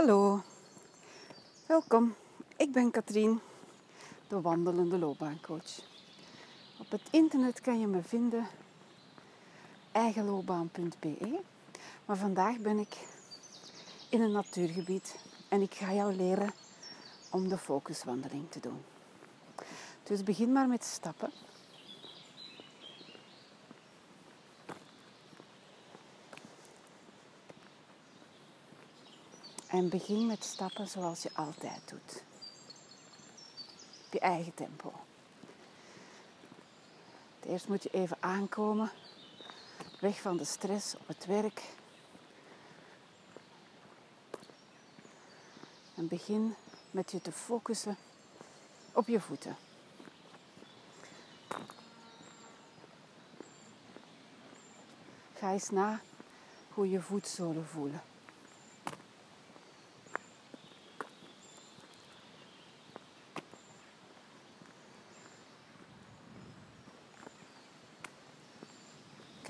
Hallo, welkom. Ik ben Katrien, de wandelende loopbaancoach. Op het internet kan je me vinden eigenloopbaan.be. Maar vandaag ben ik in een natuurgebied en ik ga jou leren om de focuswandeling te doen. Dus begin maar met stappen. En begin met stappen zoals je altijd doet. Op je eigen tempo. Eerst moet je even aankomen. Weg van de stress op het werk. En begin met je te focussen op je voeten. Ga eens na hoe je voetzolen voelen.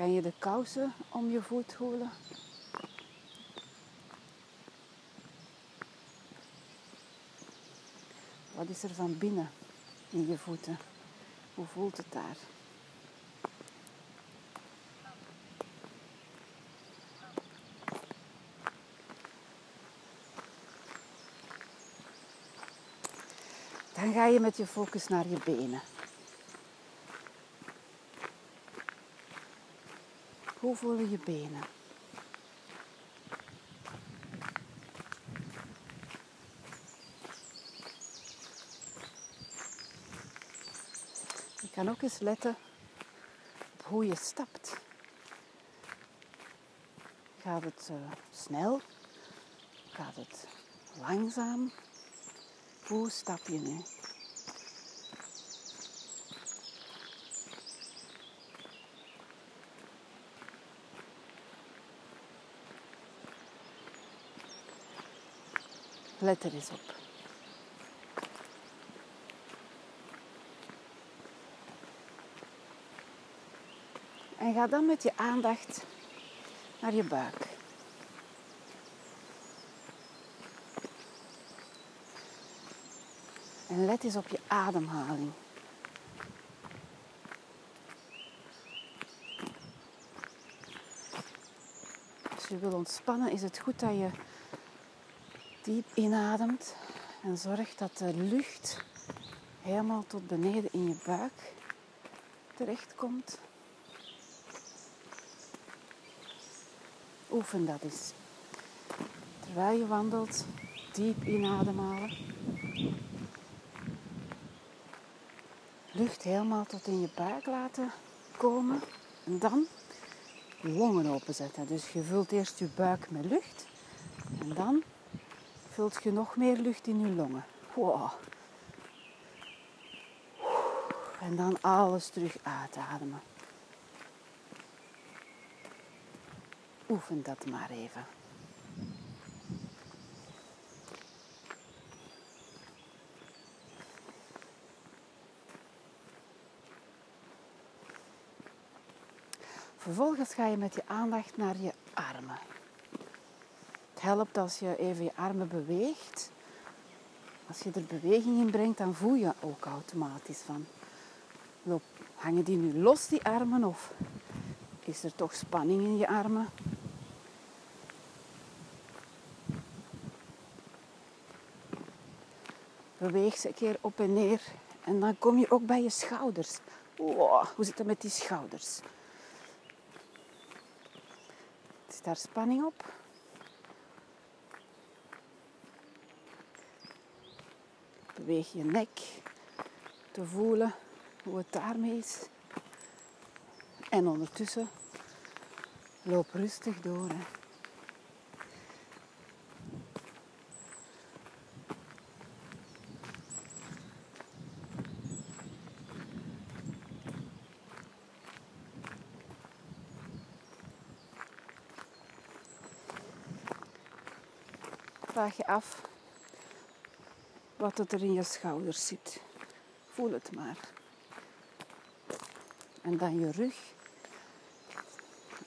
Kan je de kousen om je voet voelen? Wat is er van binnen in je voeten? Hoe voelt het daar? Dan ga je met je focus naar je benen. Hoe voelen je benen? Je kan ook eens letten op hoe je stapt. Gaat het uh, snel? Gaat het langzaam? Hoe stap je nu? Let er eens op. En ga dan met je aandacht naar je buik. En let eens op je ademhaling. Als je wil ontspannen is het goed dat je diep inademt en zorgt dat de lucht helemaal tot beneden in je buik terechtkomt. Oefen dat eens. Terwijl je wandelt, diep inademhalen. Lucht helemaal tot in je buik laten komen. En dan longen openzetten. Dus je vult eerst je buik met lucht. En dan vult je nog meer lucht in je longen. En dan alles terug uitademen. Oefen dat maar even. Vervolgens ga je met je aandacht naar je armen. Het helpt als je even je armen beweegt. Als je er beweging in brengt, dan voel je ook automatisch van. Loop, hangen die nu los, die armen? Of is er toch spanning in je armen? Beweeg ze een keer op en neer. En dan kom je ook bij je schouders. Hoe zit het met die schouders? Is daar spanning op? Beweeg je nek te voelen hoe het daarmee is. En ondertussen loop rustig door. Hè. Vraag je af wat het er in je schouders zit. Voel het maar. En dan je rug.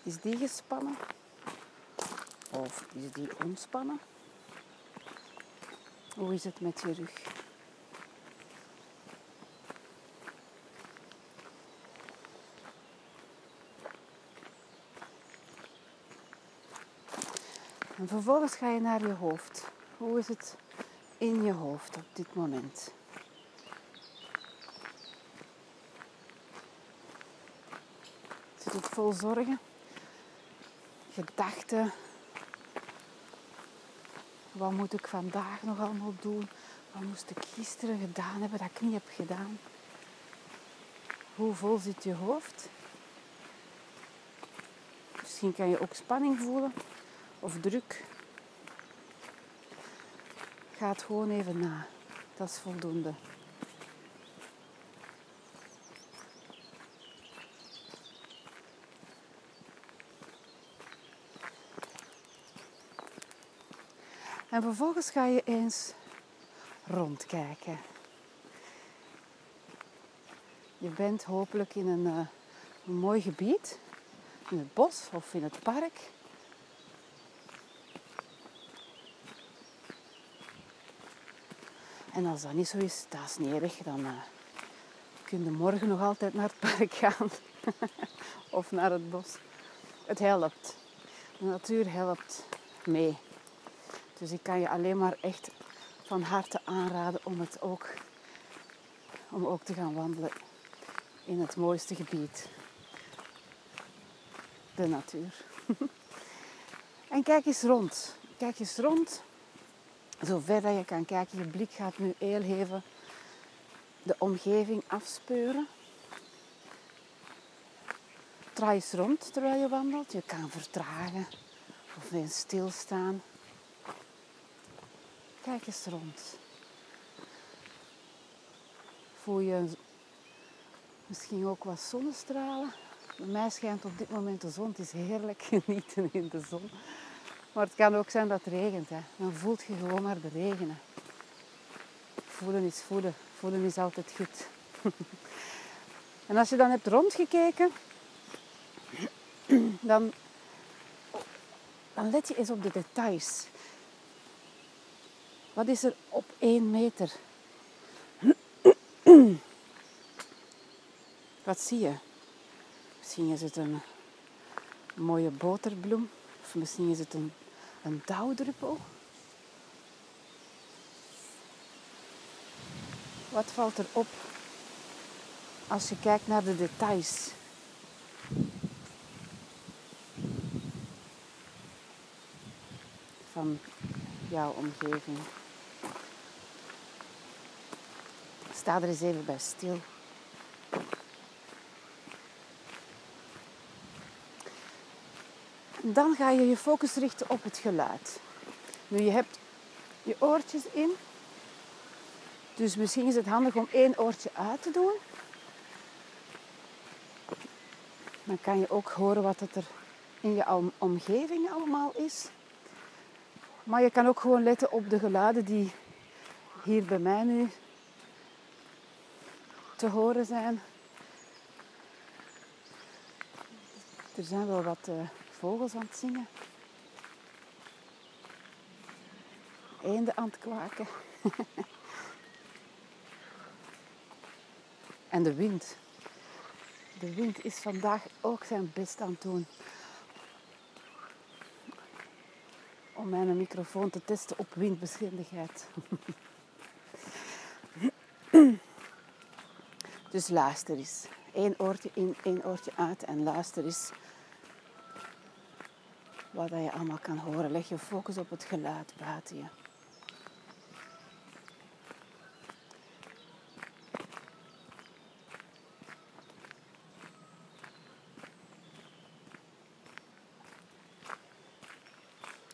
Is die gespannen? Of is die ontspannen? Hoe is het met je rug? En vervolgens ga je naar je hoofd. Hoe is het in je hoofd op dit moment? Zit het vol zorgen? Gedachten? Wat moet ik vandaag nog allemaal doen? Wat moest ik gisteren gedaan hebben dat ik niet heb gedaan? Hoe vol zit je hoofd? Misschien kan je ook spanning voelen of druk. Ga het gewoon even na. Dat is voldoende. En vervolgens ga je eens rondkijken. Je bent hopelijk in een, uh, een mooi gebied, in het bos of in het park. En als dat niet zo is, dat is niet erg. Dan uh, kun je morgen nog altijd naar het park gaan. of naar het bos. Het helpt. De natuur helpt mee. Dus ik kan je alleen maar echt van harte aanraden om het ook, om ook te gaan wandelen in het mooiste gebied. De natuur. en kijk eens rond. Kijk eens rond zover dat je kan kijken. Je blik gaat nu heel even de omgeving afspeuren. Draai eens rond terwijl je wandelt. Je kan vertragen of eens stilstaan. Kijk eens rond. Voel je misschien ook wat zonnestralen? Bij mij schijnt op dit moment de zon. Het is heerlijk genieten in de zon. Maar het kan ook zijn dat het regent. Hè. Dan voelt je gewoon maar de regenen. Voelen is voelen. Voelen is altijd goed. en als je dan hebt rondgekeken, dan, dan let je eens op de details. Wat is er op één meter? Wat zie je? Misschien is het een mooie boterbloem. Of misschien is het een een dauwdruppel. Wat valt er op als je kijkt naar de details? Van jouw omgeving. Sta er eens even bij stil. Dan ga je je focus richten op het geluid. Nu, je hebt je oortjes in. Dus misschien is het handig om één oortje uit te doen. Dan kan je ook horen wat het er in je omgeving allemaal is. Maar je kan ook gewoon letten op de geluiden die hier bij mij nu te horen zijn. Er zijn wel wat uh, vogels aan het zingen. Eenden aan het kwaken. en de wind. De wind is vandaag ook zijn best aan het doen. Om mijn microfoon te testen op windbeschikbaarheid. dus luister eens. Eén oortje in, één oortje uit en luister eens wat je allemaal kan horen. Leg je focus op het geluid buiten je.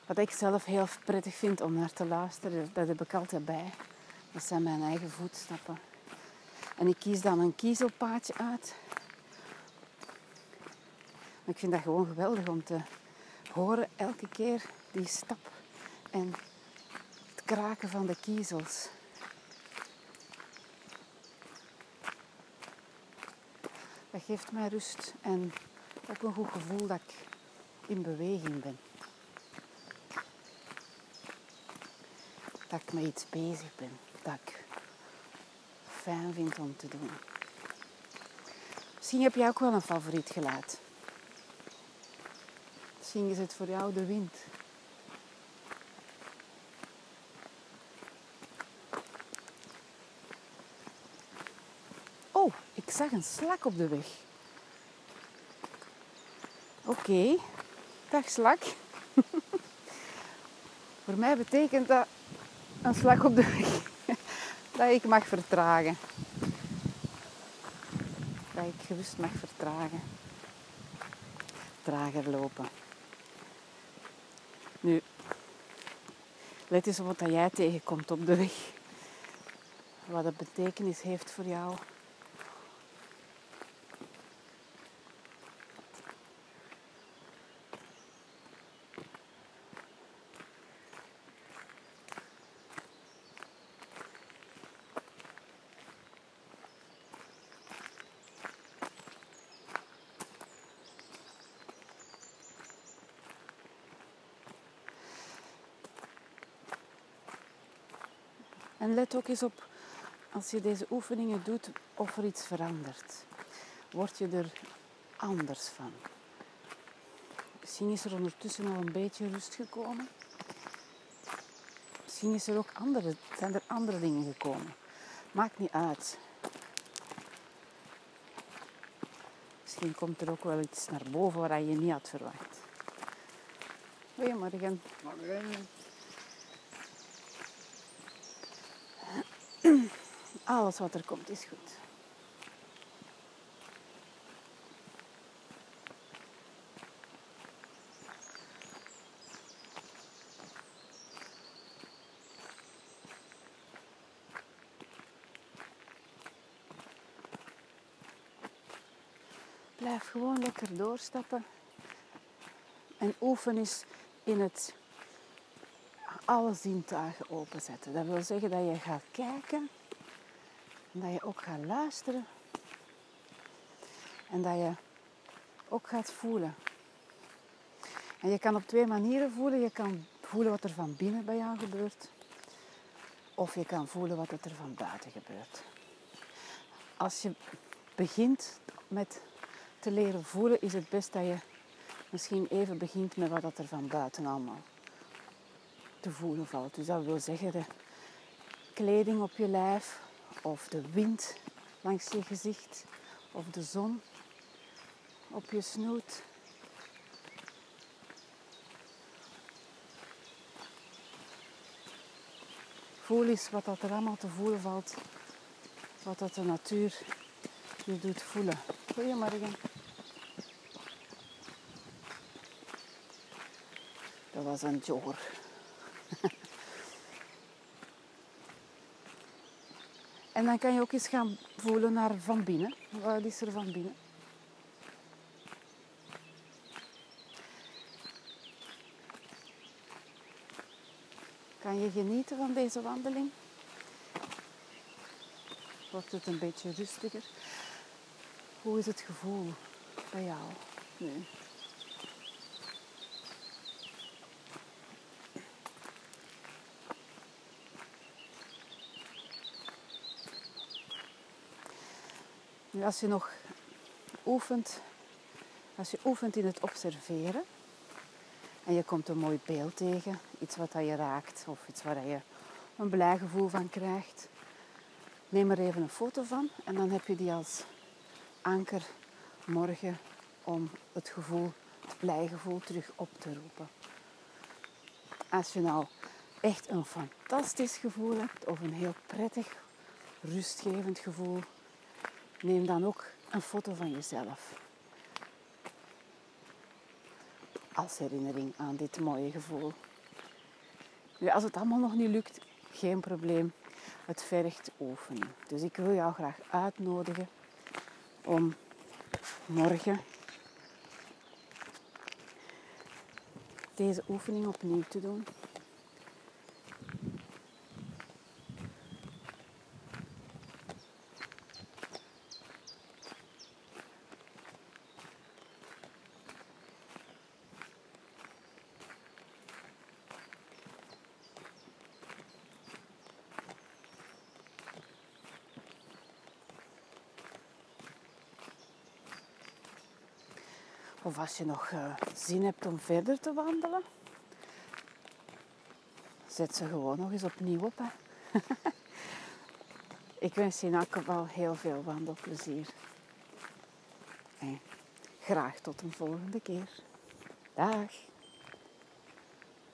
Wat ik zelf heel prettig vind om naar te luisteren, dat heb ik altijd bij. Dat zijn mijn eigen voetstappen. En ik kies dan een kiezelpaadje uit. Ik vind dat gewoon geweldig om te horen elke keer die stap en het kraken van de kiezels. Dat geeft mij rust en ook een goed gevoel dat ik in beweging ben. dat ik met iets bezig ben. Dat ik fijn vind om te doen. Misschien heb jij ook wel een favoriet geluid. Misschien is het voor jou de wind. Oh, ik zag een slak op de weg. Oké, dag slak. voor mij betekent dat een slak op de weg dat ik mag vertragen. Dat ik gewust mag vertragen. Trager lopen. Nu, let eens op wat jij tegenkomt op de weg. Wat het betekenis heeft voor jou. En let ook eens op, als je deze oefeningen doet, of er iets verandert. Word je er anders van? Misschien is er ondertussen al een beetje rust gekomen. Misschien is er ook andere, zijn er andere dingen gekomen. Maakt niet uit. Misschien komt er ook wel iets naar boven waar je niet had verwacht. Goedemorgen. Morgen. Alles wat er komt is goed. Blijf gewoon lekker doorstappen. En oefen is in het alle zintuigen openzetten. Dat wil zeggen dat je gaat kijken en dat je ook gaat luisteren. En dat je ook gaat voelen. En je kan op twee manieren voelen. Je kan voelen wat er van binnen bij jou gebeurt. Of je kan voelen wat er van buiten gebeurt. Als je begint met te leren voelen, is het best dat je misschien even begint met wat er van buiten allemaal te voelen valt. Dus dat wil zeggen de kleding op je lijf, of de wind langs je gezicht, of de zon op je snoet. Voel eens wat dat er allemaal te voelen valt, wat dat de natuur je doet voelen. Goedemorgen. Dat was een jogger. En dan kan je ook eens gaan voelen naar van binnen. Wat is er van binnen? Kan je genieten van deze wandeling? Wordt het een beetje rustiger? Hoe is het gevoel bij jou nu? Als je nog oefent, als je oefent in het observeren en je komt een mooi beeld tegen, iets wat je raakt of iets waar je een blij gevoel van krijgt, neem er even een foto van en dan heb je die als anker morgen om het gevoel, het blij gevoel terug op te roepen. Als je nou echt een fantastisch gevoel hebt of een heel prettig, rustgevend gevoel, neem dan ook een foto van jezelf. Als herinnering aan dit mooie gevoel. Nu, als het allemaal nog niet lukt, geen probleem. Het vergt oefening. Dus ik wil jou graag uitnodigen om morgen deze oefening opnieuw te doen. Of als je nog uh, zin hebt om verder te wandelen, zet ze gewoon nog eens opnieuw op. Hè. Ik wens je in elk geval heel veel wandelplezier. En graag tot een volgende keer. Dag.